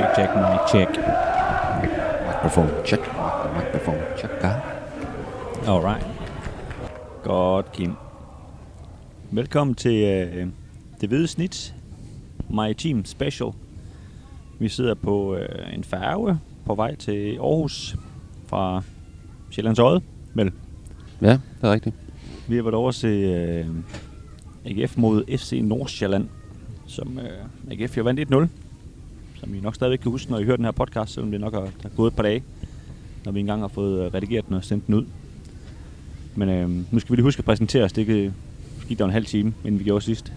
Check, check, mic check. Mikrofon check. Mikrofon check. Alright. Godt, Kim. Velkommen til øh, Det Hvide Snit, My Team Special. Vi sidder på øh, en færge på vej til Aarhus fra Sjællands Øde. Vel, ja, det er rigtigt. vi har været over til øh, AGF mod FC Nordsjælland, som øh, AGF jo vandt 1-0. Som I nok stadigvæk kan huske, når I hører den her podcast, selvom det nok har, der er gået et par dage, når vi engang har fået øh, redigeret den og sendt den ud. Men øh, nu skal vi lige huske at præsentere os. Det kan- gik der en halv time, inden vi gjorde sidst.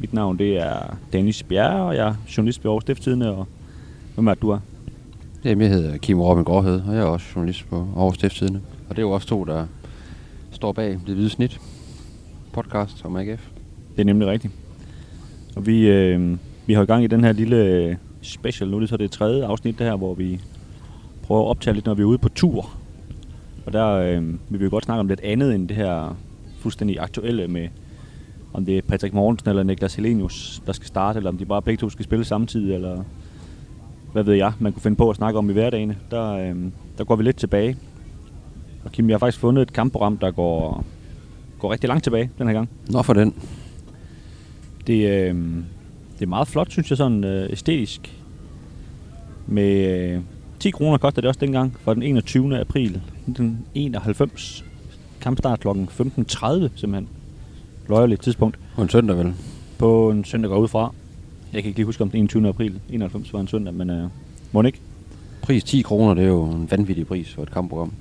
Mit navn det er Dennis Bjerre, og jeg er journalist ved Aarhus Stiftstidende, og hvem er du er? Jamen, jeg hedder Kim Robin Gråhed, og jeg er også journalist på Aarhus Stiftstidende. Og det er jo også to, der står bag det hvide snit podcast om AGF. Det er nemlig rigtigt. Og vi, øh, vi har i gang i den her lille special nu, det er så det tredje afsnit det her, hvor vi prøver at optage lidt, når vi er ude på tur. Og der øh, vil vi jo godt snakke om lidt andet end det her fuldstændig aktuelle med, om det er Patrick Mortensen eller Niklas Helenius, der skal starte, eller om de bare begge to skal spille samtidig, eller hvad ved jeg, man kunne finde på at snakke om i hverdagen. Der, øh, der går vi lidt tilbage. Og Kim, jeg har faktisk fundet et kampprogram, der går, går rigtig langt tilbage den her gang. Nå for den. Det, øh, det er meget flot, synes jeg, sådan øh, æstetisk. Med øh, 10 kroner koster det også dengang, for den 21. april 1991. Kampstart kl. 15.30 simpelthen. Løjerligt tidspunkt. På en søndag vel. På en søndag går ud fra. Jeg kan ikke lige huske, om den 21. april 91 var en søndag, men øh, må den ikke. Pris 10 kroner, det er jo en vanvittig pris for et kampprogram.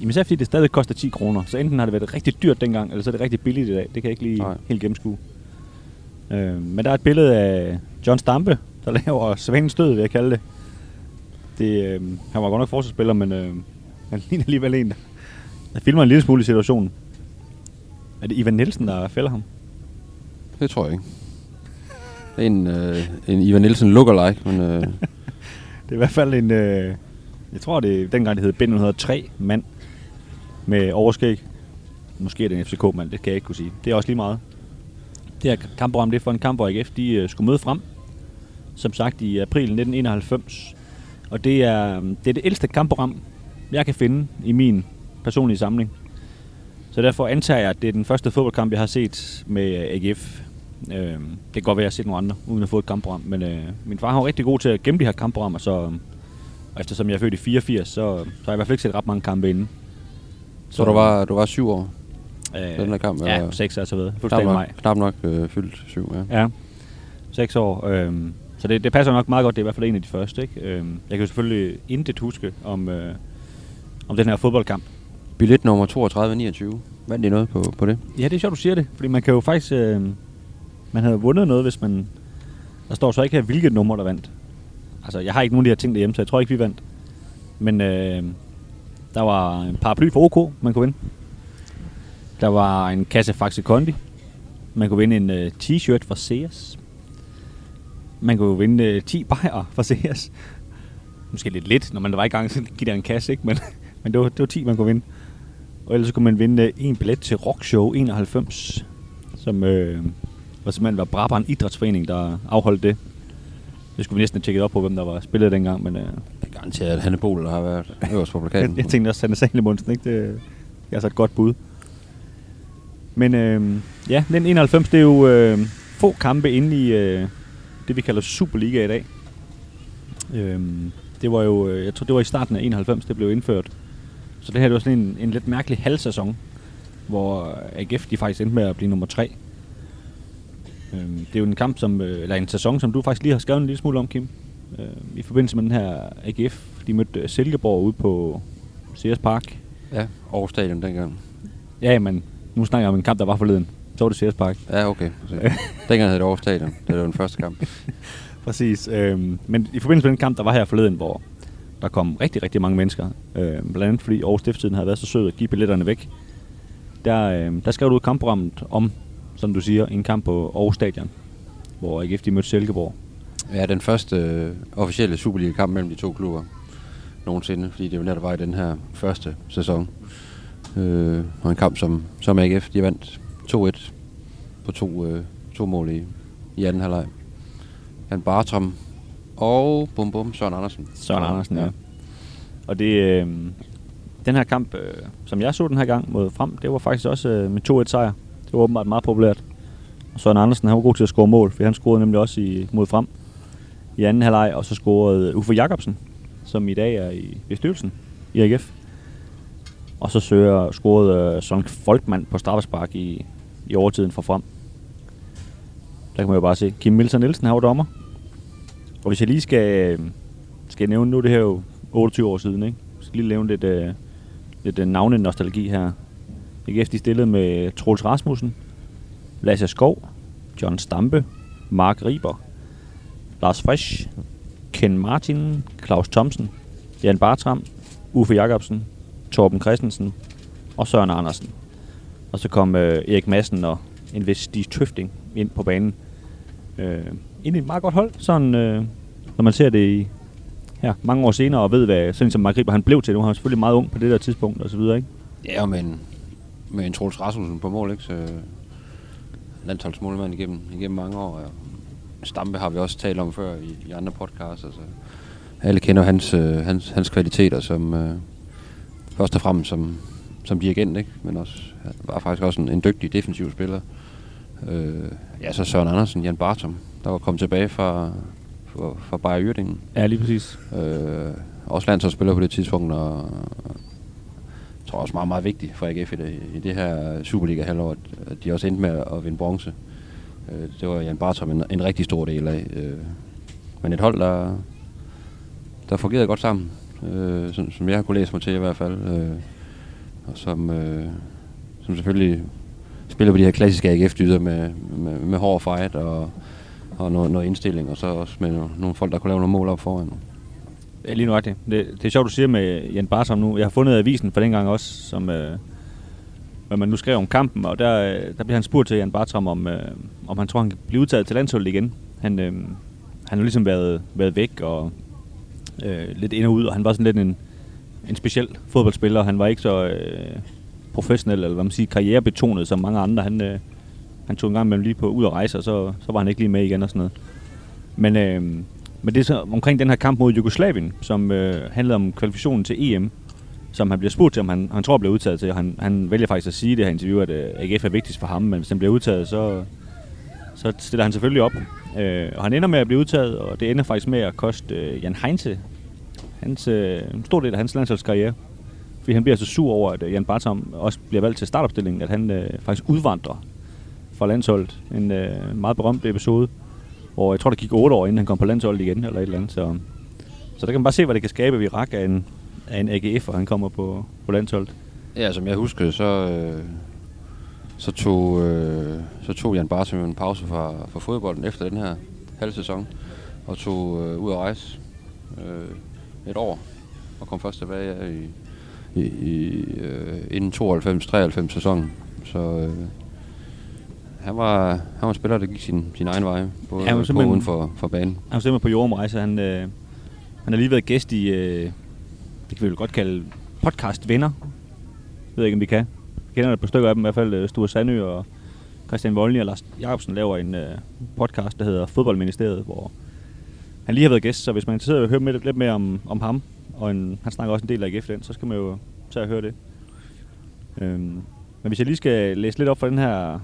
Jamen især fordi det stadig koster 10 kroner. Så enten har det været rigtig dyrt dengang, eller så er det rigtig billigt i dag. Det kan jeg ikke lige Nej. helt gennemskue. Øh, men der er et billede af John Stampe, der laver Svanens død, vil jeg kalde det. det øh, han var godt nok forsvarsspiller, men øh, han ligner alligevel en, der, der filmer en lille smule i situationen. Er det Ivan Nielsen, der fælder ham? Det tror jeg ikke. Det er en, øh, en Ivan Nielsen lookalike, men øh, Det er i hvert fald en, øh, jeg tror det er dengang det hed Ben 103 mand med overskæg. Måske er det en FCK-mand, det kan jeg ikke kunne sige. Det er også lige meget. Det her kampprogram, det er for en kamp, hvor AGF de, øh, skulle møde frem. Som sagt i april 1991. Og det er, det er det ældste kampprogram, jeg kan finde i min personlige samling. Så derfor antager jeg, at det er den første fodboldkamp, jeg har set med øh, AGF. Øh, det kan godt være, at jeg har set nogle andre, uden at få et kampprogram. Men øh, min far har rigtig god til at gemme de her kampprogrammer, så og eftersom jeg er født i 84, så, så har jeg i hvert fald ikke set ret mange kampe inden. så du var, du var syv år. Øh, den her kamp er- Ja, 6 altså ved. Knap Fuldstændig nok, mig. knap nok øh, fyldt syv, ja. Ja, 6 år. Øhm, så det, det passer nok meget godt, det er i hvert fald en af de første. Ikke? Øhm, jeg kan jo selvfølgelig intet huske om, øh, om den her fodboldkamp. Billet nummer 3229. Vandt I noget på, på det? Ja, det er sjovt, du siger det, fordi man kan jo faktisk... Øh, man havde vundet noget, hvis man... Der står så ikke her, hvilket nummer, der vandt. Altså, jeg har ikke nogen af de her ting derhjemme, så jeg tror ikke, vi vandt. Men øh, der var en paraply for OK, man kunne vinde. Der var en kasse Faxe Kondi. Man kunne vinde en øh, t-shirt fra Sears. Man kunne vinde øh, 10 bajer fra Sears. Måske lidt lidt, når man var i gang, så give der en kasse, ikke? Men, men det, var, det var 10, man kunne vinde. Og ellers kunne man vinde øh, en billet til Rockshow 91, som øh, var simpelthen var Brabant Idrætsforening, der afholdt det. Det skulle vi næsten have tjekket op på, hvem der var spillet dengang, men øh, Jeg kan garantere, at Hanne Bol har været øverst på jeg, plakaten. jeg tænkte også, Sanne Salemonsen, ikke? Det, det er altså et godt bud. Men øh, ja, den 91, det er jo øh, få kampe inde i øh, det, vi kalder Superliga i dag. Øh, det var jo, øh, jeg tror, det var i starten af 91, det blev indført. Så det her det var sådan en, en lidt mærkelig halvsæson, hvor AGF de faktisk endte med at blive nummer 3. Øh, det er jo en kamp, som, øh, eller en sæson, som du faktisk lige har skrevet en lille smule om, Kim. Øh, I forbindelse med den her AGF, de mødte øh, Silkeborg ude på Sears Park. Ja, Aarhus Stadion dengang. Ja, men nu snakker jeg om en kamp, der var forleden. Så var det Sears Park. Ja, okay. Dengang hed det Aarhus Stadion. Det var den første kamp. Præcis. Øhm, men i forbindelse med den kamp, der var her forleden, hvor der kom rigtig, rigtig mange mennesker, øh, blandt andet fordi Aarhus Stiftstiden havde været så sød at give billetterne væk, der, øh, der skrev du et kampprogrammet om, som du siger, en kamp på Aarhus Stadion, hvor AGF de mødte Silkeborg. Ja, den første øh, officielle Superliga-kamp mellem de to klubber nogensinde, fordi det jo netop var i den her første sæson. Øh, og en kamp, som, som AGF de vandt 2-1 på to, øh, to mål i, i anden halvleg. Han Bartram Og bum bum, Søren Andersen. Søren Andersen, ja. Og det, øh, den her kamp, øh, som jeg så den her gang mod Frem, det var faktisk også øh, med 2-1 sejr. Det var åbenbart meget populært. Og Søren Andersen, han var god til at score mål, for han scorede nemlig også i, mod Frem i anden halvleg, og så scorede Uffe Jacobsen, som i dag er i bestyrelsen i AGF. Og så søger, scorede øh, Søren Folkman på straffespark i, i overtiden fra Frem. Der kan man jo bare se, Kim Milton Nielsen har jo dommer. Og hvis jeg lige skal, øh, skal nævne, nu det her jo 28 år siden, ikke? Jeg skal lige nævne lidt, øh, lidt øh, navne-nostalgi her. AGF de stillede med Troels Rasmussen, Lasse Skov, John Stampe, Mark Riber, Lars Frisch, Ken Martin, Claus Thomsen, Jan Bartram, Uffe Jacobsen, Torben Christensen og Søren Andersen. Og så kom øh, Erik Madsen og en vis Stig Tøfting ind på banen. Øh, ind i et meget godt hold, sådan, øh, når man ser det i, her, mange år senere og ved, hvad sådan som Mark Riber, han blev til. Nu var han selvfølgelig meget ung på det der tidspunkt og så videre, ikke? Ja, men med en Troels Rasmussen på mål, ikke? Så øh, landsholdsmålmand igennem, igennem mange år. Ja. Stampe har vi også talt om før i, i andre podcasts. Altså. Alle kender hans, øh, hans, hans kvaliteter som øh, først og fremmest som, som dirigent, ikke? men også var faktisk også en, en dygtig defensiv spiller. Øh, ja, så Søren Andersen, Jan Bartom, der var kommet tilbage fra, fra, fra Bayer Yrdingen. Ja, lige præcis. Øh, også landsholdsspiller på det tidspunkt, og jeg tror også meget, meget vigtigt for AGF i det, i det her Superliga-halvår, at de også endte med at vinde bronze. Øh, det var Jan Bartram en, en rigtig stor del af. Øh, men et hold, der, der fungerede godt sammen, øh, som, som jeg har kunne læse mig til i hvert fald. Øh, og som, øh, som selvfølgelig spiller på de her klassiske AGF-dyder med, med, med hård fight og, og noget, noget indstilling, og så også med nogle, nogle folk, der kunne lave nogle mål op foran. Ja, lige nu det. det. Det er sjovt, du siger med Jan Barsom nu. Jeg har fundet avisen for dengang også, som øh, hvad man nu skrev om kampen, og der, øh, der bliver han spurgt til Jan Bartram, om, øh, om han tror, han kan blive udtaget til landsholdet igen. Han, øh, han har ligesom været, været væk og øh, lidt ind og ud, og han var sådan lidt en, en speciel fodboldspiller. Han var ikke så øh, professionel, eller hvad man siger, karrierebetonet som mange andre. Han, øh, han tog en gang med lige på ud og rejse, og så, så var han ikke lige med igen og sådan noget. Men, øh, men det er så omkring den her kamp mod Jugoslavien, som øh, handlede om kvalifikationen til EM, som han bliver spurgt til, om han, han tror bliver udtaget til. Han, han vælger faktisk at sige i det her interview, at øh, AGF er vigtigst for ham, men hvis han bliver udtaget, så, så stiller han selvfølgelig op. Øh, og han ender med at blive udtaget, og det ender faktisk med at koste øh, Jan Heinze hans, øh, en stor del af hans landsholdskarriere. Fordi han bliver så sur over, at øh, Jan Bartom også bliver valgt til startopstillingen, at han øh, faktisk udvandrer fra landsholdet. En øh, meget berømt episode, hvor jeg tror, der gik otte år, inden han kom på landsholdet igen, eller et eller andet. Så, så der kan man bare se, hvad det kan skabe ved Irak af en, af en AGF, og han kommer på, på landsholdet. Ja, som jeg husker, så, øh, så, tog, øh, så tog Jan Bartom en pause fra, fra fodbolden efter den her halv sæson, og tog øh, ud at rejse øh, et år, og kom først tilbage i, i, i øh, inden 92-93 sæsonen. Så øh, han var, han var en spiller, der gik sin, sin egen vej, både Han var på uden for, for banen. Han var simpelthen på jordomrejse. Han, øh, han har lige været gæst i, øh, det kan vi vel godt kalde podcast Venner. Jeg ved ikke, om vi kan. Jeg kender et par stykker af dem, i hvert fald øh, Sture Sandø og Christian Voldny og Lars Jacobsen laver en øh, podcast, der hedder Fodboldministeriet, hvor han lige har været gæst, så hvis man er interesseret i at høre med, lidt mere om, om ham, og en, han snakker også en del af AGF den, så skal man jo tage og høre det. Øhm, men hvis jeg lige skal læse lidt op for den her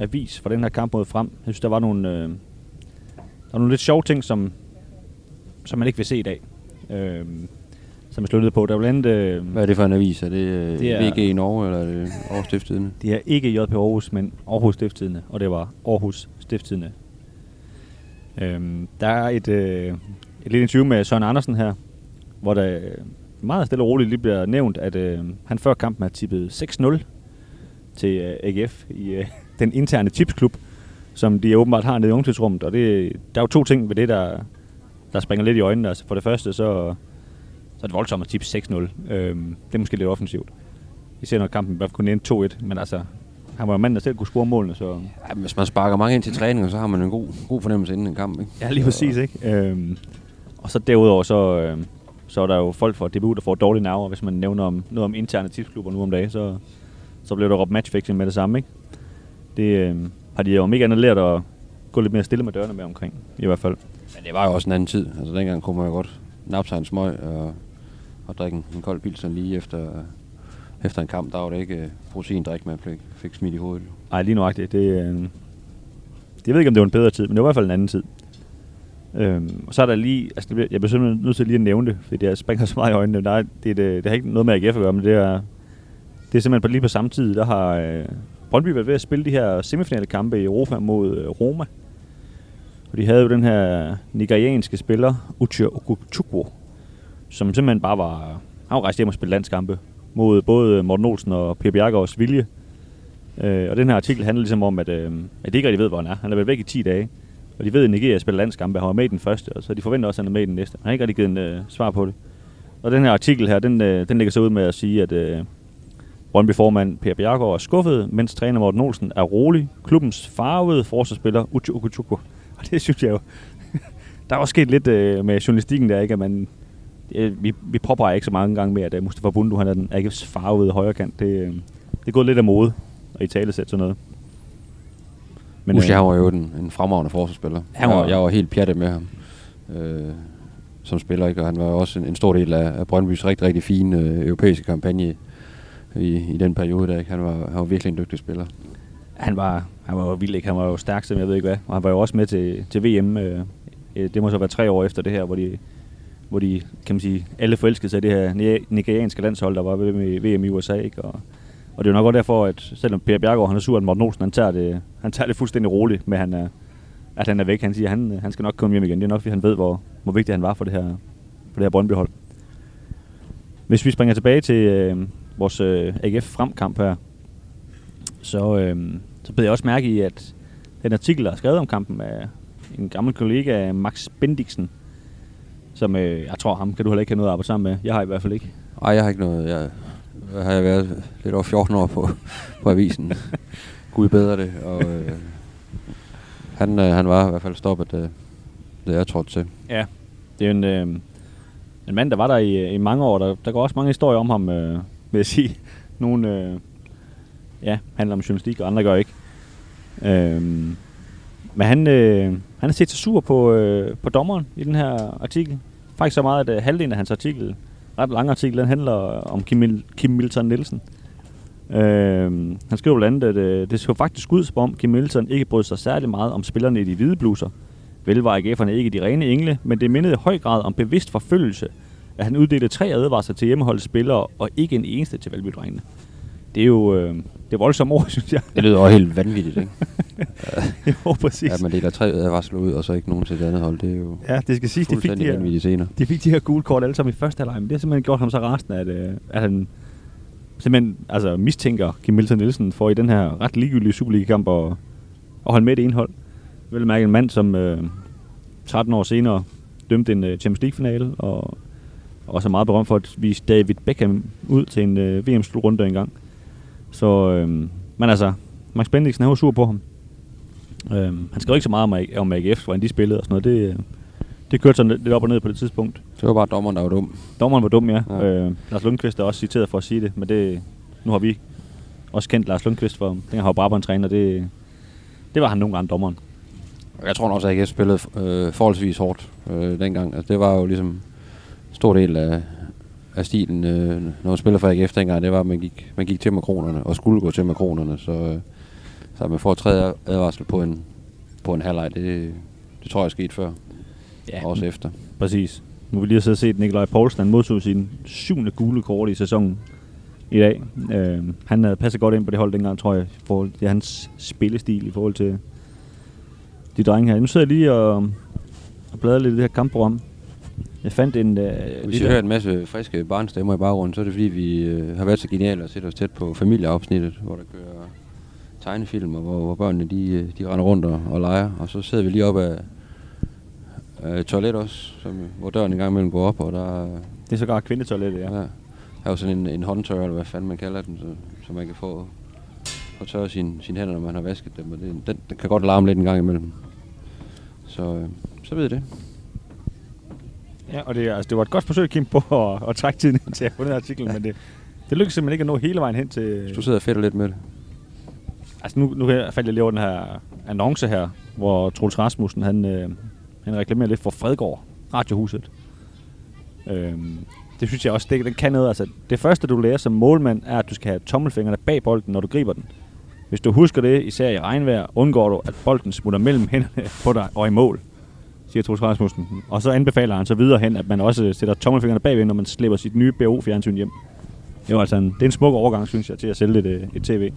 avis, for den her kamp mod frem, jeg synes, der var nogle, øh, der var nogle lidt sjove ting, som, som man ikke vil se i dag. Øhm, som jeg slog ned på. Der var blandt øh, Hvad er det for en avis? Er det, øh, Det er- er... VG i Norge, eller er det Aarhus Stiftstidende? Det er ikke JP Aarhus, men Aarhus Stifttidende, og det var Aarhus Stifttidende. Øhm, der er et, øh, et lille interview med Søren Andersen her, hvor der øh, meget stille og roligt lige bliver nævnt, at øh, han før kampen har tippet 6-0 til øh, AGF i øh, den interne tipsklub, som de åbenbart har nede i ungdomsrummet. Og det, der er jo to ting ved det, der, der springer lidt i øjnene. Altså for det første, så, så er det voldsomt at tippe 6-0. Øhm, det er måske lidt offensivt. Især når kampen bare kun endte 2-1, men altså, han var manden, der selv kunne score målene, så... Ja, hvis man sparker mange ind til træning, så har man en god, god fornemmelse inden en kamp, ikke? Ja, lige præcis, ikke? Øhm, og så derudover, så, øhm, så er der jo folk fra DBU, der får dårlige nerver, hvis man nævner om, noget om interne tipsklubber nu om dagen, så, så bliver der råbt matchfixing med det samme, ikke? Det øhm, har de jo om ikke andet lært at gå lidt mere stille med dørene med omkring, i hvert fald. Men det var jo også en anden tid. Altså dengang kunne man jo godt nappe sig en smøg og, og drikke en, en kold pilsen lige efter, efter en kamp. Der var det ikke uh, proteindrik, man fik, fik smidt i hovedet. Nej, lige nuagtigt. Det, øh, jeg ved ikke, om det var en bedre tid, men det var i hvert fald en anden tid. Øhm, og så er der lige, altså jeg bliver simpelthen nødt til lige at nævne det, fordi det springer så meget i øjnene. Der er, det, det, det har ikke noget med AGF at gøre, men det er, det er simpelthen på, lige på samme tid, der har øh, Brøndby været ved at spille de her semifinale kampe i Europa mod øh, Roma. Og de havde jo den her nigerianske spiller, Uche Okuchukwu, som simpelthen bare var, han var rejst hjem og spille landskampe mod både Morten Olsen og Per Bjergaards vilje. Øh, og den her artikel handler ligesom om, at, øh, at de ikke rigtig ved, hvor han er. Han er været væk i 10 dage. Og de ved, at Nigeria spiller landskampe. Han var med i den første, og så de forventer også, at han er med i den næste. Han har ikke rigtig givet en øh, svar på det. Og den her artikel her, den, øh, den ligger så ud med at sige, at øh, Brøndby formand Per Bjergaard er skuffet, mens træner Morten Olsen er rolig. Klubbens farvede forsvarsspiller Uchukuchuku. Og det synes jeg jo, der er også sket lidt øh, med journalistikken der, ikke? At man, øh, vi, vi påpeger ikke så mange gange med, at uh, Mustafa Bundu, han er den AGF's farvede højrekant. Det, øh, det er gået lidt af mode at i tale sætte sådan noget. Men Uche, øh, han var jo en, en fremragende forsvarsspiller. Han var- jeg, jeg var helt pjattet med ham øh, som spiller, ikke? og han var også en, en stor del af, af Brøndbys rigtig, rigtig fine øh, europæiske kampagne i, i den periode. Der, ikke? Han, var, han var virkelig en dygtig spiller. Han var, han var jo vild, ikke? Han var jo stærk, som jeg ved ikke hvad. Og han var jo også med til, til VM. Øh, øh, det må så være tre år efter det her, hvor de, hvor de kan man sige, alle forelskede sig i det her nigerianske landshold, der var ved med VM i USA. Ikke? Og, og det er jo nok også derfor, at selvom Per Bjergaard han er sur, at Morten Olsen, han tager det, han tager det fuldstændig roligt med, han er, at han er væk. Han siger, at han, han skal nok komme hjem igen. Det er nok, fordi han ved, hvor, hvor vigtig han var for det her, for det her Brøndby-hold. Hvis vi springer tilbage til øh, vores øh, AGF-fremkamp her, så, øh, så beder jeg også mærke i, at den artikel, der er skrevet om kampen, af en gammel kollega, Max Bendiksen, som øh, jeg tror, ham kan du heller ikke have noget at arbejde sammen med. Jeg har i hvert fald ikke. Ej, jeg har ikke noget. Jeg, jeg har været lidt over 14 år på, på avisen. Gud bedre det. Og, øh, han, øh, han var i hvert fald stoppet, øh, da jeg trådte til. Ja, det er en, øh, en mand, der var der i, i mange år. Der, der går også mange historier om ham, øh, vil jeg sige. Nogle øh, ja, handler om journalistik, og andre gør ikke. Øh, men han, øh, han har set sig sur på, øh, på dommeren i den her artikel. Faktisk så meget, at øh, halvdelen af hans artikel, ret lang artikel, den handler om Kim, Kim Milton Nielsen. Øh, han skriver blandt andet, at øh, det så faktisk ud, som om Kim Milton ikke brød sig særlig meget om spillerne i de hvide bluser. Vel var AGF'erne ikke de rene engle, men det mindede i høj grad om bevidst forfølgelse, at han uddelte tre advarsler til hjemmeholdets spillere, og ikke en eneste til valby Det er jo øh, det er voldsomme ord, synes jeg. Det lyder også helt vanvittigt, ikke? jo, præcis. At man deler tre advarsler ud, og så ikke nogen til det andet hold. Det er jo Ja, det skal siges, de fik, de her, scener. de fik de her gule kort alle sammen i første halvleg, men det har simpelthen gjort ham så resten, at, øh, at han simpelthen altså, mistænker Kim Milton Nielsen for i den her ret ligegyldige Superliga-kamp at, at holde med det ene hold. Vil mærke en mand, som øh, 13 år senere dømte en øh, Champions League-finale, og, og også er meget berømt for at vise David Beckham ud til en øh, VM-slutrunde engang. Så, øh, men altså, Max Bendiksen, han var sur på ham. Øh, han skrev ikke så meget om, om AGF, hvordan de spillede og sådan noget. Det, øh, det kørte sådan lidt op og ned på det tidspunkt. Det var bare dommeren, der var dum. Dommeren var dum, ja. Ja. Øh, Lars Lundqvist er også citeret for at sige det, men det, nu har vi også kendt Lars Lundqvist for, dengang han var Brabant træner, det, det var han nogle gange dommeren. Jeg tror også, at AGF spillede øh, forholdsvis hårdt øh, dengang. Altså, det var jo ligesom en stor del af, af stilen, øh, når man spiller for AGF dengang. Det var, at man gik, man gik til makronerne, og skulle gå til makronerne. Så, øh, så man får tredje advarsel på en, på en halvleg, det, det tror jeg er sket før. Ja. Også efter. Præcis. Nu vil vi lige og set Nikolaj Poulsen, han modtog sin syvende gule kort i sæsonen i dag. Øh, han havde passet godt ind på det hold dengang, tror jeg, i forhold til hans spillestil i forhold til de drenge her. Nu sidder jeg lige og, og bladrer lidt i det her kampprogram. Jeg fandt en... Øh, Hvis I hører en masse friske barnstemmer i baggrunden, så er det fordi, vi øh, har været så geniale at sætte os tæt på familieafsnittet, hvor der kører tegnefilm, og hvor, hvor børnene de, øh, de render rundt og, og leger. Og så sidder vi lige op af, et toilet også, som, hvor døren en gang imellem går op, og der, Det er sågar kvindetoilettet, ja. ja. der er jo sådan en, en håndtør, eller hvad fanden man kalder den, så, så man kan få, få tørre sine sin hænder, når man har vasket dem. Og det, den, den kan godt larme lidt en gang imellem. Så, øh, så ved I det. Ja, og det, altså, det var et godt forsøg, Kim, på at, at trække tiden ind til at få den artikel, men det, det lykkedes simpelthen ikke at nå hele vejen hen til... Du sidder og fedter lidt med det. Altså nu, nu faldt jeg lige over den her annonce her, hvor Troels Rasmussen, han, øh, Han reklamerer lidt for Fredgård, Radiohuset. Øhm, det synes jeg også, det, det kan noget. Altså, det første, du lærer som målmand, er, at du skal have tommelfingrene bag bolden, når du griber den. Hvis du husker det, især i regnvejr, undgår du, at bolden smutter mellem hænderne på dig og i mål, siger Troels Rasmussen. Og så anbefaler han så videre hen, at man også sætter tommelfingrene bagved, når man slipper sit nye BO-fjernsyn hjem. Det, var altså en, det er en smuk overgang, synes jeg, til at sælge et, øh, et tv.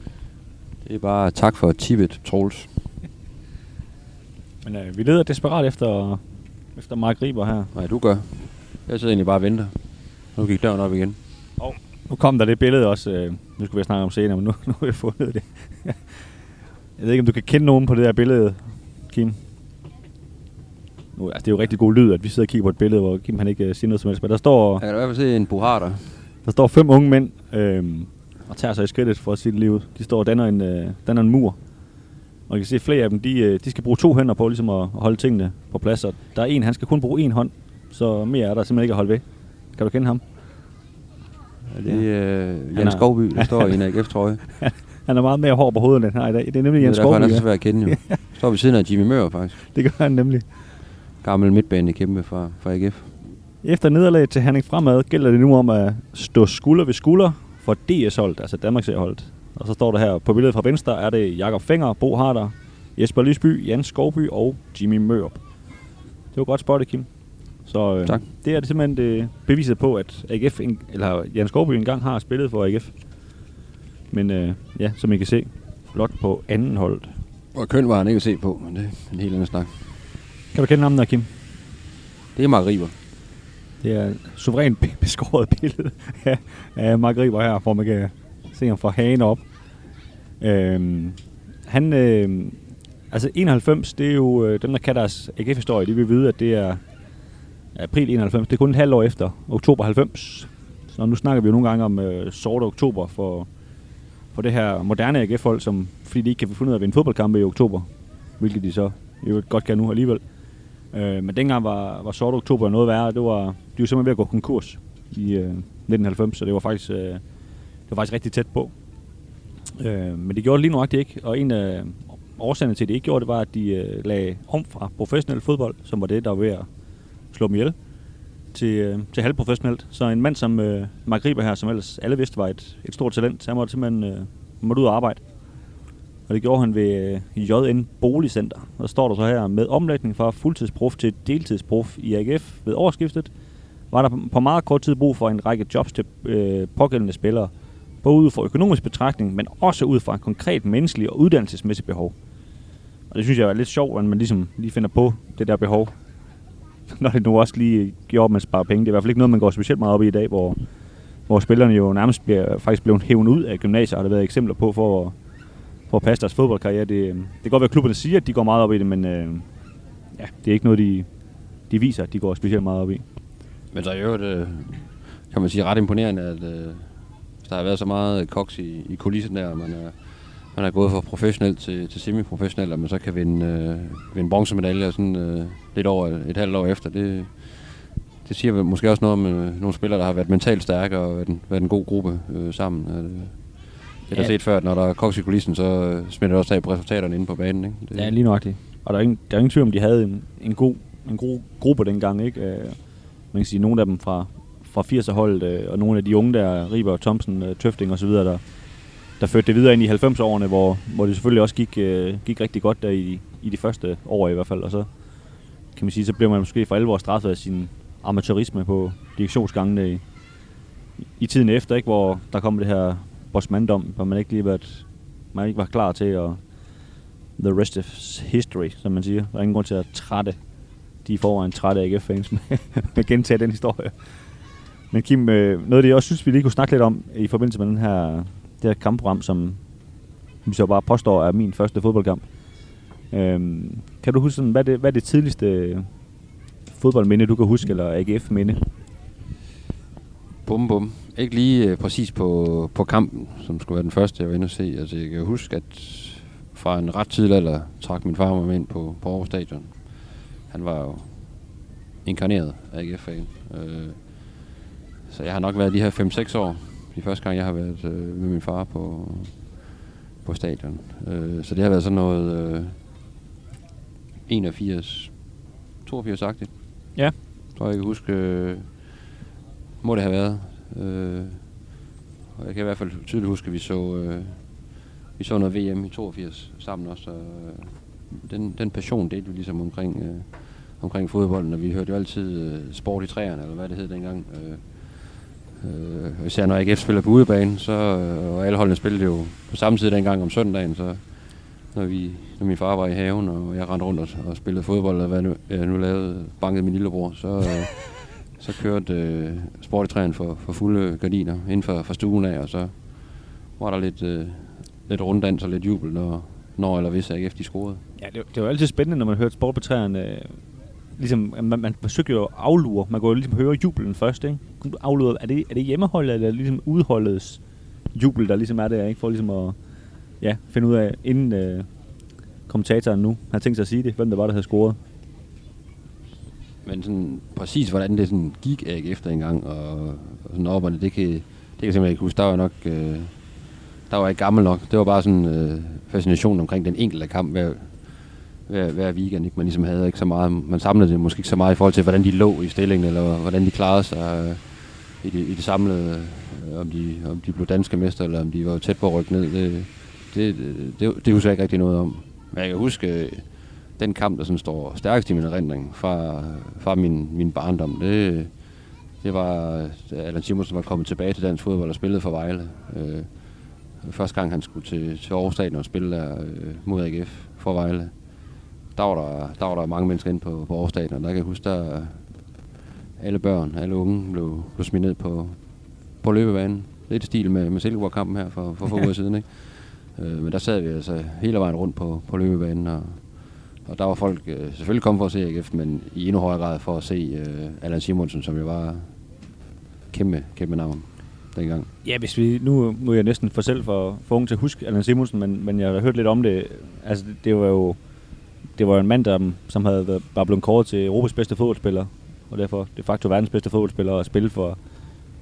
Det er bare tak for Tibet, Troels. Men øh, vi leder desperat efter, efter Mark Riber her. Nej, du gør. Jeg sidder egentlig bare og venter. Nu gik døren op igen. Og nu kom der det billede også. Øh, nu skulle vi snakke om senere, men nu, nu har vi fundet det. jeg ved ikke, om du kan kende nogen på det her billede, Kim. Nu, altså, det er jo rigtig god lyd, at vi sidder og kigger på et billede, hvor Kim han ikke uh, siger noget som helst. Men der står, Jeg kan i hvert fald se en buharder. der står fem unge mænd øh, og tager sig i skridtet for det lige ud. De står og danner en, øh, danner en mur. Og jeg kan se, at flere af dem, de, øh, de skal bruge to hænder på ligesom at holde tingene på plads. Og der er en, han skal kun bruge en hånd, så mere er der simpelthen ikke at holde ved. Kan du kende ham? Det er øh, Han Jan er- Skovby, der står i en AGF-trøje. Han er meget mere hård på hovedet, end han har i dag. Det er nemlig Det er Jens derfor, han er Skovby. så svær at kende jo. Står ved siden af Jimmy Mør, faktisk. Det gør han nemlig. Gammel midtbane kæmpe fra, fra AGF. Efter nederlaget til Herning Fremad gælder det nu om at stå skulder ved skulder for DS-holdet, altså Danmarks holdet. Og så står der her på billedet fra venstre, er det Jakob Fenger, Bo Harder, Jesper Lysby, Jan Skovby og Jimmy Mørup. Det var godt spottet, Kim. Så øh, Tak. det er det simpelthen det beviset på, at AGF, en, eller Jan Skovby engang har spillet for AGF. Men øh, ja, som I kan se, blot på anden holdet. Og køn var han ikke at se på, men det er en helt anden snak. Kan du kende ham der, Kim? Det er Mark Riber. Det er suverænt be- beskåret billede af, af Mark Riber her, hvor man kan se ham fra hagen op. Øhm, han, øh, altså 91, det er jo øh, dem, der kan deres AGF-historie, de vil vide, at det er april 91. Det er kun et halvt år efter oktober 90. Så nu snakker vi jo nogle gange om øh, sorte oktober for, for det her moderne AGF-hold, som, fordi de ikke kan finde ud af at vinde fodboldkampe i oktober, hvilket de så jo godt kan nu alligevel. Øh, Øh, men dengang var, var sort oktober noget værre. Det var, de var simpelthen ved at gå konkurs i øh, 1990, så det var faktisk, øh, det var faktisk rigtig tæt på. Øh, men det gjorde det lige nok ikke, og en af årsagerne til, at det ikke gjorde det, var, at de øh, lagde om fra professionel fodbold, som var det, der var ved at slå dem ihjel, til, øh, til halvprofessionelt. Så en mand som øh, Mark Riber her, som ellers alle vidste var et, et stort talent, han måtte simpelthen øh, måtte ud og arbejde. Og det gjorde han ved øh, JN Boligcenter. Der står der så her, med omlægning fra fuldtidsprof til deltidsprof i AGF ved årsskiftet, var der på meget kort tid brug for en række jobs til øh, pågældende spillere. Både ud fra økonomisk betragtning, men også ud fra en konkret menneskelig og uddannelsesmæssig behov. Og det synes jeg er lidt sjovt, at man ligesom lige finder på det der behov. Når det nu også lige gjorde, at man sparer penge. Det er i hvert fald ikke noget, man går specielt meget op i i dag, hvor, hvor spillerne jo nærmest bliver, faktisk blevet hævet ud af gymnasier, har der været eksempler på, for, for at passe deres fodboldkarriere. Det, øhm, det kan godt være, at klubberne siger, at de går meget op i det, men øh, ja, det er ikke noget, de, de viser, at de går specielt meget op i. Men der er jo det, kan man sige, ret imponerende, at øh, der har været så meget koks i, i kulissen der, og man er, man er gået fra professionel til, til semiprofessionel, og man så kan vinde, øh, vinde bronzemedaljer sådan øh, lidt over et halvt år efter. Det, det siger måske også noget om øh, nogle spillere, der har været mentalt stærke og været en, været en god gruppe øh, sammen. At, øh, det har Ja. set før, at når der er koks i kulissen, så øh, smitter det også af på resultaterne inde på banen. Ikke? Det, Ja, lige nøjagtigt. Og der er ingen, der er ingen tvivl om, de havde en, en, god, en god gruppe dengang. Ikke? Øh, man kan sige, nogle af dem fra, fra 80'er-holdet, øh, og nogle af de unge der, Riber, Thomsen, Tøfting osv., der, der førte det videre ind i 90'erne, hvor, hvor det selvfølgelig også gik, gik rigtig godt der i, i de første år i hvert fald. Og så kan man sige, så blev man måske for alvor straffet af sin amatørisme på direktionsgangene i, i tiden efter, ikke? hvor der kom det her Bosmandom, hvor man ikke lige været, man ikke var klar til at the rest of history, som man siger. Der er ingen grund til at trætte de i forvejen trætte AGF-fans med, at gentage den historie. Men Kim, øh, noget af det, jeg også synes, vi lige kunne snakke lidt om i forbindelse med den her, det her kampprogram, som vi så bare påstår er min første fodboldkamp. Øhm, kan du huske, sådan, hvad, det, hvad er det tidligste fodboldminde, du kan huske, eller AGF-minde? Bum, bum. Ikke lige øh, præcis på, på kampen, som skulle være den første, jeg var inde og se. Altså, jeg kan huske, at fra en ret tidlig alder trak min far mig ind på, på Aarhus Stadion. Han var jo inkarneret AGF-fan. Øh, så jeg har nok været de her 5-6 år, de første gang, jeg har været øh, med min far på, på stadion. Øh, så det har været sådan noget øh, 81, 82-agtigt. Ja. Tror jeg, jeg kan huske, øh, må det have været. Øh, og jeg kan i hvert fald tydeligt huske, at vi så, øh, vi så noget VM i 82 sammen også. Og, øh, den, den passion delte vi ligesom omkring, øh, omkring fodbolden, og vi hørte jo altid øh, sport i træerne, eller hvad det hed dengang. Øh, øh, især når AGF spiller på udebane, så, øh, og alle holdene spillede jo på samme tid dengang om søndagen, så når, vi, når min far var i haven, og jeg rendte rundt og, og spillede fodbold, og hvad nu, jeg nu lavede, bankede min lillebror, så, øh, så kørte øh, sportetræen for, for fulde gardiner inden for, for stuen af, og så var der lidt, øh, lidt runddans og lidt jubel, når, når eller hvis AGF de scorede. Ja, det, det var altid spændende, når man hørte sport på træerne. Øh, ligesom, man, man forsøgte jo at aflure. Man kunne jo ligesom høre jubelen først, ikke? Du aflure, er det, er det hjemmeholdet, eller er det ligesom udholdets jubel, der ligesom er der, ikke? For ligesom at ja, finde ud af, inden øh, kommentatoren nu har tænkt sig at sige det, hvem der var, der havde scoret. Men sådan præcis, hvordan det sådan gik AGF efter en gang, og, og sådan op, og det, det kan, det kan jeg simpelthen ikke huske. Der var nok, øh, der var ikke gammel nok. Det var bare sådan øh, fascination omkring den enkelte kamp hver, hver, hver weekend. Ikke? Man ligesom havde ikke så meget, man samlede det måske ikke så meget i forhold til, hvordan de lå i stillingen, eller hvordan de klarede sig øh, i, det, i det samlede, øh, om, de, om de blev danske mester, eller om de var tæt på at rykke ned. Det, det, det, det, det husker jeg ikke rigtig noget om. Men jeg kan huske, øh, den kamp, der sådan står stærkest i min erindring fra, fra min, min barndom, det, det var, da Allan Simonsen var kommet tilbage til dansk fodbold og spillede for Vejle. Øh, første gang han skulle til, til Aarhus Stadion og spille der øh, mod AGF for Vejle, der var der, der var der mange mennesker inde på, på Aarhus Stadion. Der kan jeg huske, der alle børn, alle unge blev, blev smidt ned på, på løbebanen. Lidt i stil med, med Silkeborg-kampen her for, for få uger siden. Ikke? Øh, men der sad vi altså hele vejen rundt på, på løbebanen, og, og der var folk øh, selvfølgelig kommet for at se AGF, men i endnu højere grad for at se øh, Allan Simonsen, som jo var kæmpe, kæmpe navn dengang. Ja, hvis vi, nu, nu er jeg næsten for selv for, for ung til at huske Allan Simonsen, men, men jeg har hørt lidt om det. Altså, det, det var jo det var en mand, der, som havde været, bare blevet kåret til Europas bedste fodboldspiller, og derfor de facto verdens bedste fodboldspiller, og spille for,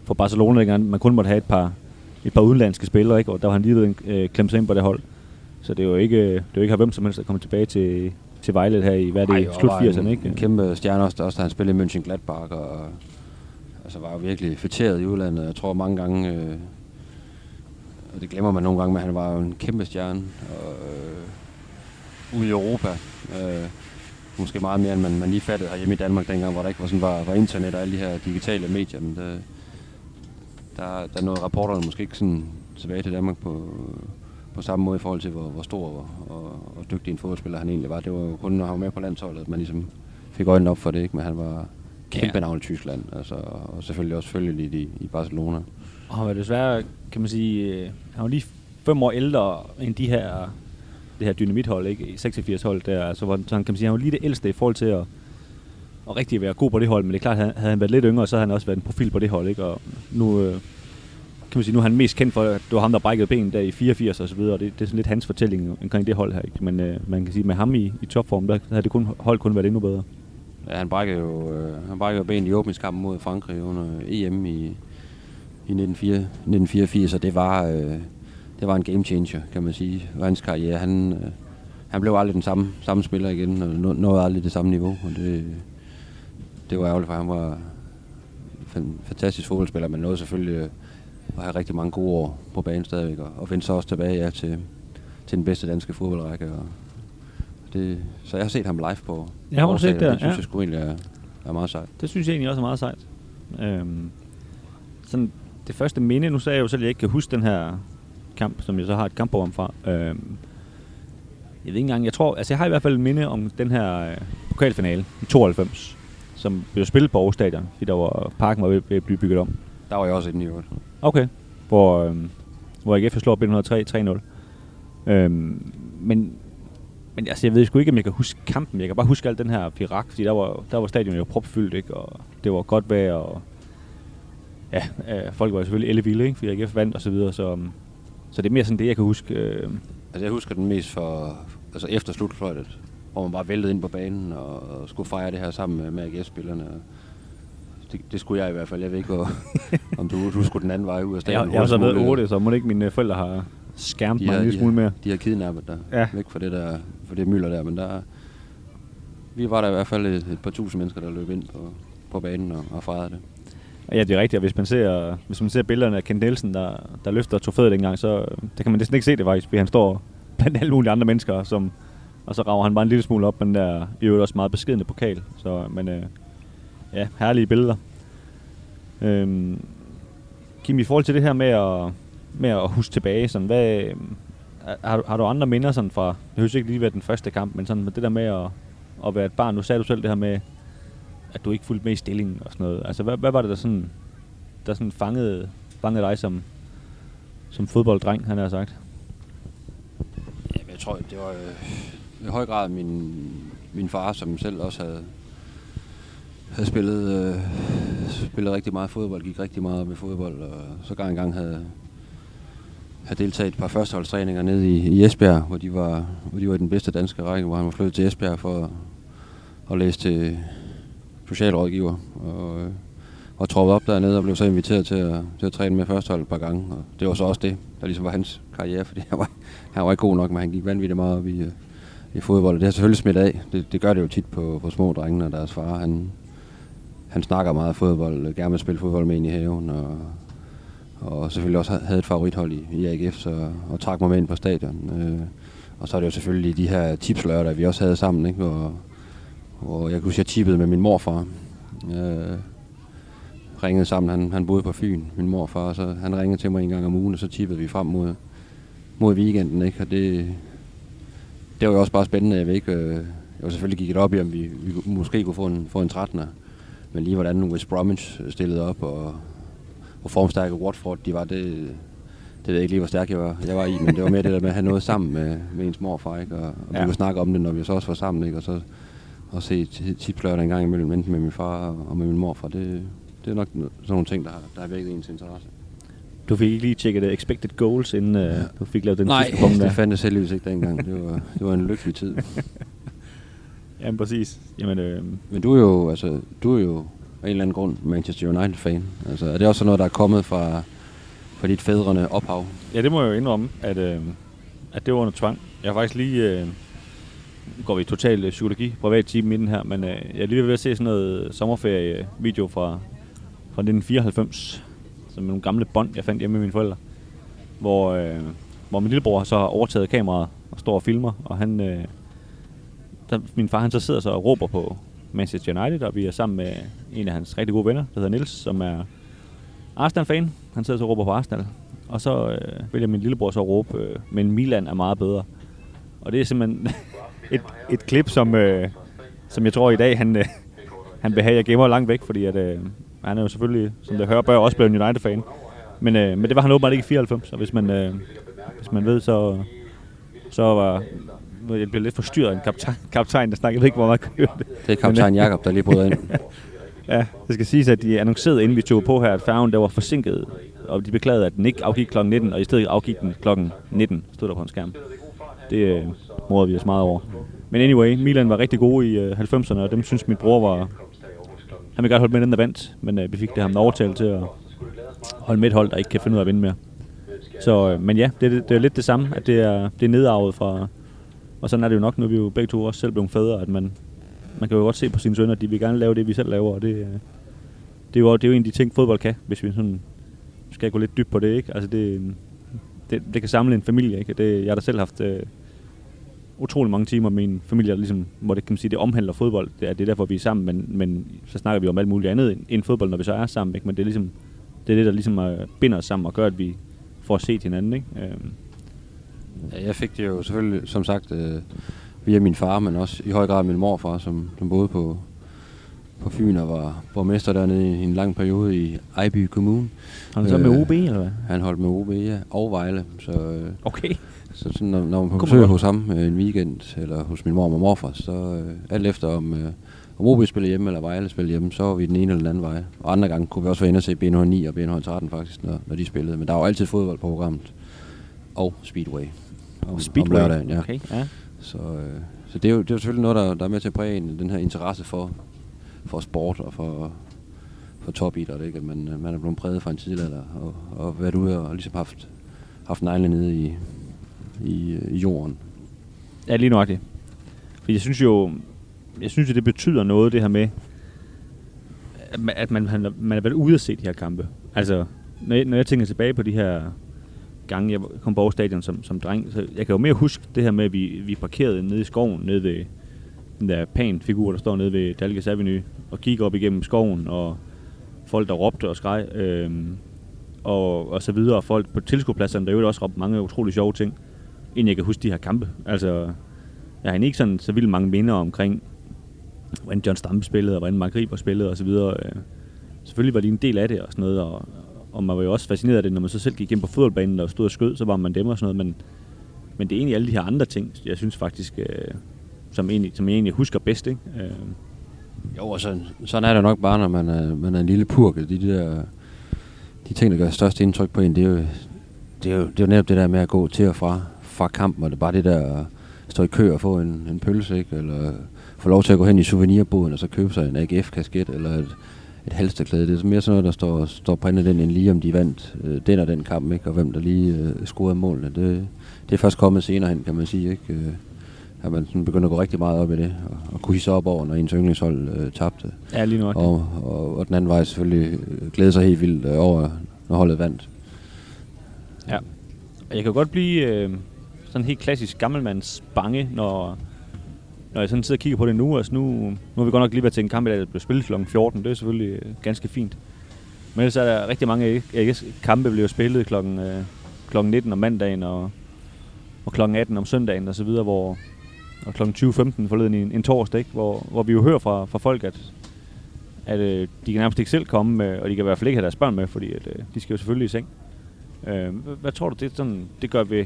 for Barcelona, dengang man kun måtte have et par, et par udenlandske spillere, ikke? og der var han lige ved øh, klemt sig ind på det hold. Så det er jo ikke, øh, det er jo ikke hvem som helst der kommer tilbage til, til Vejle her i, hvad er det, Ej, slut 80'erne, ikke? En kæmpe stjerne også, også da han spillede i München Gladbach, og altså var jo virkelig fætteret i udlandet. Jeg tror mange gange, øh, og det glemmer man nogle gange, men han var jo en kæmpe stjerne og, øh, ude i Europa. Øh, måske meget mere, end man, man lige fattede hjemme i Danmark dengang, hvor der ikke var, sådan, var, var internet og alle de her digitale medier. Men det, der, der nåede rapporterne måske ikke sådan tilbage til Danmark på, på samme måde i forhold til, hvor, hvor stor og, og, og dygtig en fodboldspiller han egentlig var. Det var jo kun, når han var med på landsholdet, at man ligesom fik øjnene op for det, ikke? men han var kæmpe navn i Tyskland, altså, og selvfølgelig også følgelig i, i Barcelona. Og han var desværre, kan man sige, øh, han var lige fem år ældre end de her, det her dynamithold, ikke? 86 hold der, altså, hvor, så han kan man sige, han var lige det ældste i forhold til at, at rigtig være god på det hold, men det er klart, havde, havde han været lidt yngre, så havde han også været en profil på det hold, ikke? Og nu, øh, kan man sige, nu er han mest kendt for, at det var ham, der brækkede ben der i 84 og så videre, og det, det er sådan lidt hans fortælling omkring det hold her, ikke? Men øh, man kan sige, med ham i, i topform, der havde det kun, hold kun været endnu bedre. Ja, han brækkede jo, øh, han brækkede jo ben i åbningskampen mod Frankrig under EM i, i 1984, og det var, øh, det var en game changer, kan man sige, for hans karriere. Han, øh, han blev aldrig den samme, samme spiller igen, og nåede aldrig det samme niveau, og det, det var ærgerligt, for han var en fantastisk fodboldspiller, men nåede selvfølgelig øh, at have rigtig mange gode år på banen stadigvæk, og, og vendte så også tilbage ja, til, til den bedste danske fodboldrække. Og det, så jeg har set ham live på Ja, har set det? Det synes Ja. jeg sgu egentlig er, er meget sejt. Det synes jeg egentlig også er meget sejt. Øhm, sådan det første minde, nu sagde jeg jo selv, at jeg ikke kan huske den her kamp, som jeg så har et kampprogram fra. Øhm, jeg ved ikke engang, jeg tror, altså jeg har i hvert fald et minde om den her øh, pokalfinale i 92, som blev spillet på Aarhus Stadion, fordi der var, parken var ved, ved at blive bygget om. Der var jeg også inde i øvrigt. Okay. Hvor, øhm, hvor AGF slår B103 3-0. Øhm, men, men altså, jeg ved sgu ikke, om jeg kan huske kampen. Jeg kan bare huske alt den her firak, fordi der var, der var stadion jo propfyldt, ikke? Og det var godt vejr, og ja, øh, folk var jo selvfølgelig ellevilde, ikke? Fordi AGF vandt og så videre, så, øhm, så det er mere sådan det, jeg kan huske. Øh, Altså jeg husker den mest for, altså efter slutfløjtet, hvor man bare væltede ind på banen og, og skulle fejre det her sammen med, med AGF-spillerne. Det, det skulle jeg i hvert fald. Jeg ved ikke, hvor, om du, du skulle den anden vej ud af stadion. jeg, jeg har så været muligt. 8, så må det ikke mine forældre har skærmt de mig har, en lille smule mere. de har kidnappet dig Ja. væk fra det der, fra det mylder der, men der, vi var der i hvert fald et, et par tusind mennesker, der løb ind på, på banen og, og fejrede det. Ja, det er rigtigt. Og hvis man ser, hvis man ser billederne af Kent Nielsen, der, der løfter trofæet dengang, så der kan man næsten ikke se det faktisk, fordi han står blandt alle mulige andre mennesker, som, og så rager han bare en lille smule op med den der i øvrigt også meget beskedende pokal. Så, men øh, ja, herlige billeder. Øhm, Kim, i forhold til det her med at, med at huske tilbage, sådan, hvad, øh, har, du- har du andre minder sådan fra, det høres ikke lige være den første kamp, men sådan med det der med at, at være et barn, nu sagde du selv det her med, at du ikke fulgte med i stillingen og sådan noget. Altså, hvad, hvad var det, der sådan, der sådan fangede, fangede dig som, som fodbolddreng, han har sagt? Ja, men jeg tror, det var øh, i høj grad min, min far, som selv også havde, havde spillet, øh, spillet rigtig meget fodbold, gik rigtig meget op i fodbold, og så gang en gang havde, havde deltaget i et par førsteholdstræninger nede i, i Esbjerg, hvor de, var, hvor de var i den bedste danske række, hvor han var flyttet til Esbjerg for at, at læse til socialrådgiver. Og, øh, og troppet op dernede og blev så inviteret til at, til at træne med førstehold et par gange. Og det var så også det, der ligesom var hans karriere, fordi han var, han var ikke god nok, men han gik vanvittigt meget op i, øh, i fodbold. Og det har selvfølgelig smidt af. Det, det gør det jo tit på, på små drenge, når deres far, han, han snakker meget fodbold, øh, gerne vil spille fodbold med ind i haven, og, og selvfølgelig også havde et favorithold i, i AGF, så, og trak mig med ind på stadion. Øh, og så er det jo selvfølgelig de her tipslørder, vi også havde sammen, ikke? Hvor, hvor jeg kunne huske, jeg tippede med min morfar. Øh, ringede sammen, han, han boede på Fyn, min morfar, så han ringede til mig en gang om ugen, og så tippede vi frem mod, mod weekenden, ikke? Og det, det var jo også bare spændende, jeg ved ikke, øh, jeg var selvfølgelig gik det op i, om vi, vi måske kunne få en, få en 13'er, men lige hvordan West Bromwich stillede op, og hvor formstærke Watford de var, det, det ved jeg ikke lige, hvor stærk jeg var, jeg var i, men det var mere det der med at have noget sammen med, med ens morfar, ikke? Og, og ja. Ja. vi kunne snakke om det, når vi så også var sammen, ikke? Og så og se tipslørdag en gang imellem, enten med min far og med min morfar. Det, det er nok no- sådan nogle ting, der har, der har vækket ens interesse. Du fik ikke lige tjekket uh, expected goals, inden uh, du fik lavet den Nej, sidste punkt der. det fandtes heldigvis ikke dengang. Det var, det var en lykkelig tid. Ja, præcis. Jamen, øh, Men du er jo, altså, du er jo af en eller anden grund Manchester United-fan. Altså, er det også noget, der er kommet fra, fra dit fædrene ophav? ja, det må jeg jo indrømme, at, øh, at det var under tvang. Jeg har faktisk lige... Øh, nu går vi total øh, psykologi, privat team i den her, men øh, jeg er lige ved at se sådan noget sommerferie-video fra, fra 1994, som nogle gamle bånd, jeg fandt hjemme med mine forældre, hvor, øh, hvor min lillebror så har overtaget kameraet og står og filmer, og han, øh, der, min far han så sidder så og råber på Manchester United, og vi er sammen med en af hans rigtig gode venner, der hedder Nils, som er Arsenal-fan. Han sidder så og råber på Arsenal. Og så øh, vælger min lillebror så at råbe, øh, men Milan er meget bedre. Og det er simpelthen et, et klip, som, øh, som jeg tror i dag, han, øh, han vil have, jeg gemmer langt væk, fordi at, øh, han er jo selvfølgelig, som det hører, bør også blevet en United-fan. Men, øh, men det var han åbenbart ikke i 94, og hvis man, øh, hvis man ved, så, så var jeg blev lidt forstyrret af en kaptajn, kaptajn der snakkede jeg ved ikke, hvor meget kunne høre det. Det er kaptajn Jakob der lige bryder ind. Ja, det skal siges, at de annoncerede, inden vi tog på her, at færgen der var forsinket, og de beklagede, at den ikke afgik kl. 19, og i stedet afgik den kl. 19, stod der på en skærm. Det øh, morede vi os meget over. Men anyway, Milan var rigtig gode i øh, 90'erne, og dem synes min bror var... Han ville godt holde med den, der vandt, men øh, vi fik det ham overtalt til at holde med et hold, der ikke kan finde ud af at vinde mere. Så, øh, men ja, det, det, det er lidt det samme, at det er, det er nedarvet fra... Og sådan er det jo nok, når vi jo begge to også selv blevet fædre, at man, man kan jo godt se på sine sønner, at de vil gerne lave det, vi selv laver, og det, øh, det, er, jo, det er jo en af de ting, fodbold kan, hvis vi sådan skal gå lidt dybt på det, ikke? Altså det, det, det kan samle en familie, ikke? Det, jeg har da selv haft øh, utrolig mange timer med min familie, der ligesom, hvor det kan man sige, det omhandler fodbold. Det er, det er derfor, vi er sammen, men, men så snakker vi om alt muligt andet end, end fodbold, når vi så er sammen, ikke? Men det er ligesom, det er det, der ligesom øh, binder os sammen og gør, at vi får set hinanden, ikke? Øh, jeg fik det jo selvfølgelig, som sagt, øh, via min far, men også i høj grad min morfar, som, som boede på, på Fyn og var borgmester dernede i en lang periode i Ejby Kommune. har du så med OB, eller hvad? Han holdt med OB, ja, og Vejle. Så, øh, Okay. så sådan, når, når man på besøg hos ham øh, en weekend, eller hos min mor og morfar, så øh, alt efter om, øh, om OB spiller hjemme eller Vejle spiller hjemme, så var vi den ene eller den anden vej. Og andre gange kunne vi også være inde og se BNH9 og BNH13 faktisk, når, når de spillede. Men der var jo altid fodbold på programmet. Og Speedway. Om, Speedway? Om lørdagen, ja. Okay, ja. Så, øh, så det, er jo, det er jo selvfølgelig noget, der, der er med til at præge en, den her interesse for, for sport og for, for topidræt, ikke? At man, man er blevet præget fra en tidlig alder og, og været ude og ligesom haft, haft neglene nede i, i, i jorden. Ja, lige nøjagtigt. For jeg synes jo, jeg synes, at det betyder noget, det her med, at man, at man, man, man har været ude at se de her kampe. Altså, når jeg, når jeg tænker tilbage på de her gange, jeg kom på Aarhus Stadion som, som dreng, så jeg kan jo mere huske det her med, at vi, vi parkerede nede i skoven, nede ved den der pan-figur, der står nede ved Dalgas Avenue, og kiggede op igennem skoven, og folk, der råbte og skreg, øh, og, og så videre, og folk på tilskuerpladserne, der jo også råbte mange utrolig sjove ting, inden jeg kan huske de her kampe. Altså, jeg har ikke sådan så vildt mange minder omkring, hvordan John Stampe spillede, og hvordan Mark Riber spillede osv. Øh, selvfølgelig var de en del af det og sådan noget, og, og man var jo også fascineret af det, når man så selv gik ind på fodboldbanen og stod og skød, så var man dem og sådan noget, men, men det er egentlig alle de her andre ting, jeg synes faktisk, øh, som, egentlig, som jeg egentlig husker bedst, ikke? Øh. Jo, og sådan, sådan er det nok bare, når man er, man er en lille purke. De, der, de ting, der gør størst indtryk på en, det er jo, det er jo, det er jo netop det der med at gå til og fra, fra kampen, og det er bare det der at stå i kø og få en, en pølse, ikke? eller få lov til at gå hen i souvenirboden og så købe sig en AGF-kasket eller et, et halsterklæde. Det er mere sådan noget, der står, står på den, end lige om de vandt øh, den og den kamp, ikke? og hvem der lige øh, scorede målene. Det, det er først kommet senere hen, kan man sige. Ikke? Øh, at man sådan begynder at gå rigtig meget op i det, og, og kunne hisse op over, når ens yndlingshold øh, tabte. Ja, lige nok. Og, og, og den anden vej selvfølgelig øh, glæde sig helt vildt øh, over, når holdet vandt. Ja. Og jeg kan godt blive øh, sådan helt klassisk gammelmands bange, når, når jeg sådan sidder og kigger på det nu. Altså nu, nu har vi godt nok lige været til en kamp, der blev spillet kl. 14. Det er selvfølgelig øh, ganske fint. Men ellers er der rigtig mange AGS kampe, bliver spillet kl. Øh, kl. 19 om mandagen og, og kl. 18 om søndagen og så videre, hvor, og kl. 20.15 forleden en, en torsdag, ikke? Hvor, hvor vi jo hører fra, fra folk, at, at øh, de kan nærmest ikke selv komme, med, og de kan i hvert fald ikke have deres børn med, fordi at, øh, de skal jo selvfølgelig i seng. Øh, hvad, hvad tror du, det, sådan, det gør ved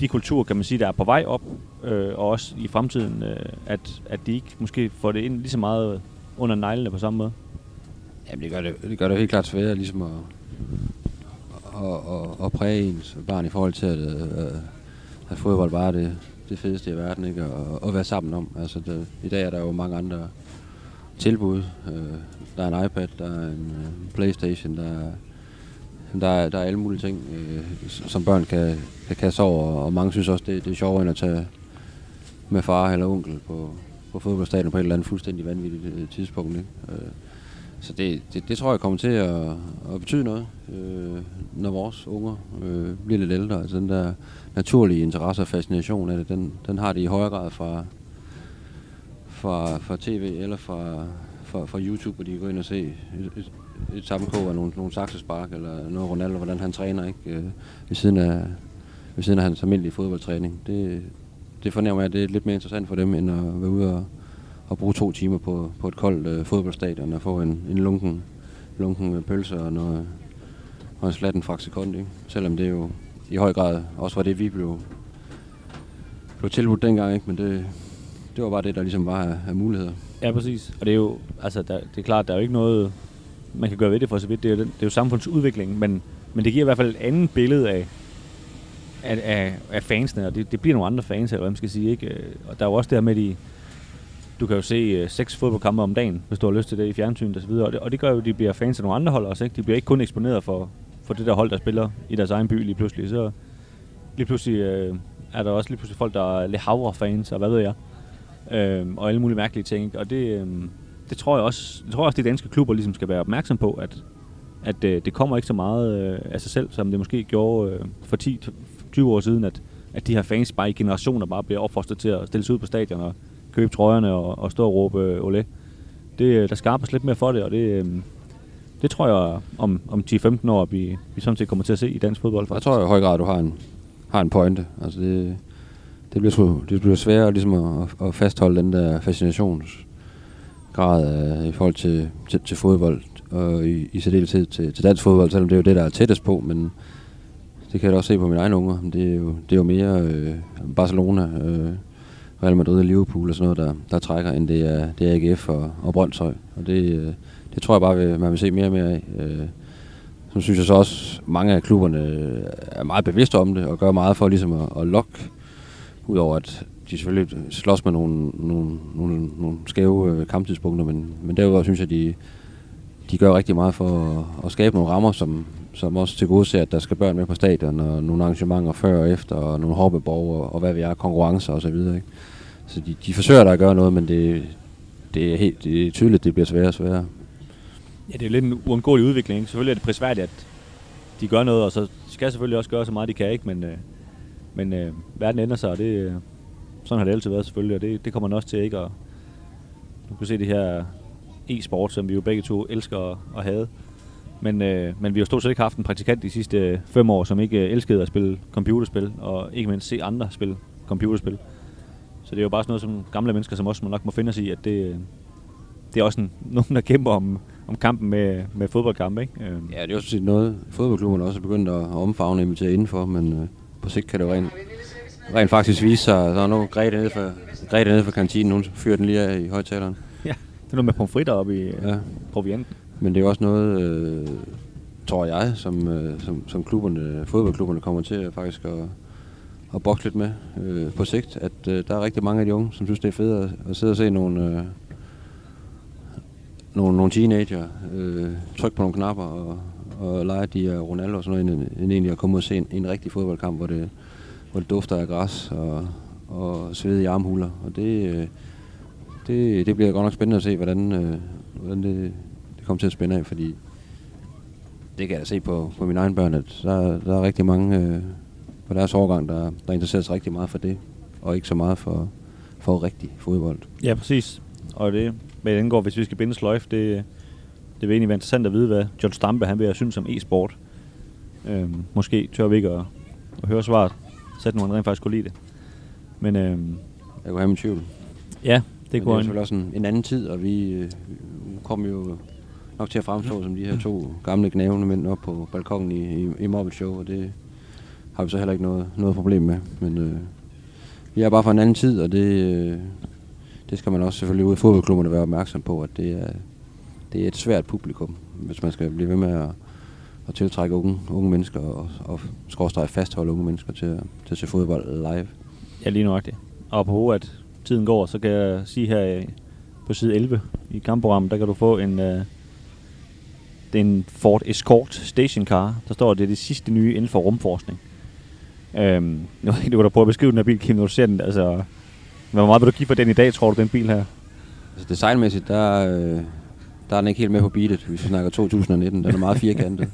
de kulturer, kan man sige, der er på vej op, øh, og også i fremtiden, øh, at, at de ikke måske får det ind lige så meget under neglene på samme måde? Jamen det gør det, det, gør det helt klart sværere ligesom at, at, at, at præge ens barn i forhold til, at, øh, at, at fodbold bare er det, det fedeste i verden, ikke? Og, at være sammen om. Altså det, I dag er der jo mange andre tilbud. Øh, der er en iPad, der er en øh, Playstation, der er, der, er, der er alle mulige ting, øh, som børn kan, kan kaste over, og mange synes også, det, det er sjovere end at tage med far eller onkel på, på fodboldstadion på et eller andet fuldstændig vanvittigt øh, tidspunkt. Ikke? Øh, så det, det, det tror jeg kommer til at, at betyde noget, øh, når vores unger øh, bliver lidt ældre. Altså den der naturlige interesse og fascination af det, den, den har de i højere grad fra, fra, fra tv eller fra, fra, fra YouTube, hvor de går ind og se et, et, et sammenkog af nogle, nogle saksespark, eller noget Ronaldo, hvordan han træner, ikke? Øh, ved, siden af, ved siden af hans almindelige fodboldtræning. Det, det fornemmer jeg, at det er lidt mere interessant for dem, end at være ude og, og bruge to timer på, på et koldt øh, fodboldstadion og få en, en lunken, lunken pølse og noget, og en slatten sekund, ikke? Selvom det jo i høj grad også var det, vi blev, blev tilbudt dengang, ikke? Men det, det var bare det, der ligesom var af, af muligheder. Ja, præcis. Og det er jo, altså, der, det er klart, der er jo ikke noget, man kan gøre ved det for så vidt. Det er jo, det er jo samfundsudvikling, men, men det giver i hvert fald et andet billede af, af, af, af fansene, og det, det bliver nogle andre fans, eller hvad man skal sige. Ikke? Øh, og der er jo også det her med, de, du kan jo se uh, seks fodboldkampe om dagen, hvis du har lyst til det i fjernsynet og så videre. Og det, og det gør jo, at de bliver fans af nogle andre hold også. Ikke? De bliver ikke kun eksponeret for, for det der hold, der spiller i deres egen by lige pludselig. Så lige pludselig øh, er der også lige pludselig folk, der er Le havre-fans, og hvad ved jeg øh, og alle mulige mærkelige ting. Ikke? Og det, øh, det tror jeg også, jeg tror også, de danske klubber ligesom skal være opmærksom på, at, at øh, det kommer ikke så meget øh, af sig selv, som det måske gjorde øh, for 10-20 år siden, at, at de her fans bare i generationer bare bliver opfostret til at stille sig ud på stadion og købe trøjerne og, og stå og råbe øh, ole. Det, øh, der skarpes lidt mere for det, og det, øh, det tror jeg om, om 10-15 år, vi, vi sådan set kommer til at se i dansk fodbold. Faktisk. Jeg tror i høj grad, du har en, har en pointe. Altså det, det, bliver, det bliver sværere ligesom at, at fastholde den der fascinationsgrad uh, i forhold til, til, til fodbold, og i, i særdeleshed til, til dansk fodbold, selvom det er jo det, der er tættest på, men det kan jeg da også se på mine egne unger. Det er jo, det er jo mere øh, Barcelona, øh, Real Madrid og Liverpool og sådan noget, der, der trækker, end det er, det er AGF og, og Brøndshøj. Og det, øh, det tror jeg bare, man vil se mere og mere af. Øh, så synes jeg så også, mange af klubberne øh, er meget bevidste om det, og gør meget for ligesom at, at lokke, udover at de selvfølgelig slås med nogle, nogle, nogle, nogle skæve øh, kamptidspunkter, men, men derudover synes jeg, de, de gør rigtig meget for at, at skabe nogle rammer, som, som også til gode ser, at der skal børn med på stadion, og nogle arrangementer før og efter, og nogle hoppeborg, og, og hvad vi er, konkurrencer og så videre. Ikke? så de, de forsøger der at gøre noget, men det, det er helt det er tydeligt, det bliver sværere og sværere. Ja, det er jo lidt en uundgåelig udvikling. Ikke? Selvfølgelig er det prisværdigt, at de gør noget, og så skal selvfølgelig også gøre så meget, de kan. ikke. Men, øh, men øh, verden ændrer sig, og det, øh, sådan har det altid været selvfølgelig, og det, det kommer man også til ikke. Og du kan se det her e-sport, som vi jo begge to elsker at, at have. Men, øh, men vi har stort set ikke haft en praktikant de sidste øh, fem år, som ikke øh, elskede at spille computerspil, og ikke mindst se andre spille computerspil. Så det er jo bare sådan noget, som gamle mennesker som også må nok må finde sig i, at det, øh, det er også en, nogen, der kæmper om, om kampen med, med fodboldkampe, ikke? Øh, Ja, det er også noget, fodboldklubberne også er begyndt at omfavne og invitere indenfor, men øh, på sigt kan det jo rent, rent faktisk vise sig, der er noget Grete nede for, Grete nede for kantinen, hun fyrer den lige af i højtaleren. ja, det er noget med pomfritter oppe i ja. Provianten. Men det er også noget, øh, tror jeg, som, øh, som, som klubberne, fodboldklubberne kommer til at faktisk at, at bokse lidt med øh, på sigt. At øh, der er rigtig mange af de unge, som synes, det er fedt at, at sidde og se nogle, øh, nogle, nogle teenager øh, trykke på nogle knapper og, og leger de er Ronaldo og sådan noget, end, end egentlig at komme ud og se en, en rigtig fodboldkamp, hvor det, hvor det dufter af græs og, og sved i armhuler. Og det, øh, det, det bliver godt nok spændende at se, hvordan, øh, hvordan det, det kommer til at spænde af, fordi det kan jeg da se på, på mine egne børn, at der, der er rigtig mange øh, på deres årgang, der, der interesserer sig rigtig meget for det, og ikke så meget for, for rigtig fodbold. Ja, præcis. Og det, hvad det indgår, hvis vi skal binde sløjf, det, det vil egentlig være interessant at vide, hvad John Stampe han vil have synes om e-sport. Øhm, måske tør vi ikke at, at høre svaret, sæt nu han rent faktisk kunne lide det. Men øhm, Jeg kunne have min tvivl. ja, det Det, det er kunne han. selvfølgelig også en, en anden tid, og vi øh, kom jo nok til at fremstå som de her to gamle knævende mænd op på balkongen i, i, i Mobile Show, og det har vi så heller ikke noget, noget problem med. Men øh, vi er bare fra en anden tid, og det, øh, det skal man også selvfølgelig ude i fodboldklubberne være opmærksom på, at det er, det er et svært publikum, hvis man skal blive ved med at, at tiltrække unge, unge mennesker og, og skorstræk fastholde unge mennesker til, at- til at se fodbold live. Ja, lige nøjagtigt. Og på at tiden går, så kan jeg sige her på side 11 i kampprogrammet, der kan du få en, øh, det er en Ford Escort stationcar. Der står, at det er det sidste nye inden for rumforskning. Øhm, nu ved jeg ikke, du kan prøve at beskrive den her bil, Kim, når du ser den. Altså, hvor meget vil du give for den i dag, tror du, den bil her? Altså designmæssigt, der, øh, der er den ikke helt med på beatet, hvis vi snakker 2019. Den er meget firkantet.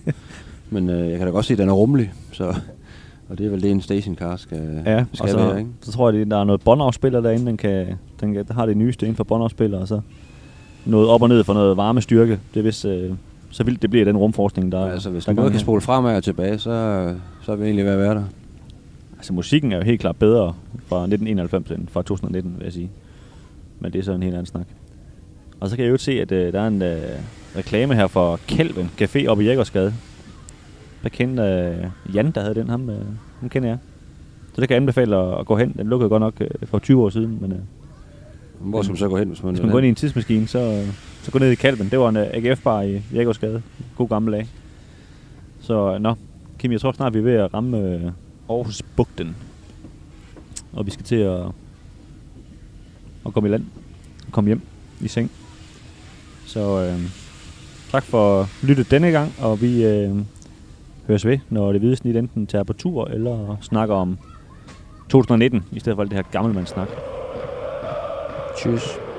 Men øh, jeg kan da godt se, at den er rummelig. Så, og det er vel det, en stationcar skal, Ja, skal og så, være, ikke? så tror jeg, at der er noget båndafspiller derinde, den, kan, den kan, der har det nyeste inden for båndafspiller, og så noget op og ned for noget varmestyrke. Det er vist, øh, så vildt det bliver den rumforskning, der Ja, altså, hvis der den er både gang kan spole fremad og tilbage, så, så er vi egentlig ved at være der. Altså musikken er jo helt klart bedre fra 1991 end fra 2019, vil jeg sige. Men det er så en helt anden snak. Og så kan jeg jo se, at øh, der er en øh, reklame her for Kelvin Café oppe i Jægersgade. Der kendte øh, Jan, der havde den, ham, øh, ham kender jeg. Så det kan jeg anbefale at, at gå hen. Den lukkede godt nok øh, for 20 år siden, men øh, Hvor skal man så gå hen, hvis man hvis man går ind i en tidsmaskine, så, øh, så gå ned i Kalven. Det var en uh, AGF-bar i Jægersgade. God gammel dag. Så øh, nå, Kim, jeg tror snart, vi er ved at ramme øh, Aarhus Bugten. Og vi skal til at, at komme i land. Komme hjem i seng. Så øh, tak for lyttet denne gang, og vi øh, høres ved, når det hvide snit enten tager på tur, eller snakker om 2019, i stedet for alt det her gammelmandssnak. Tschüss.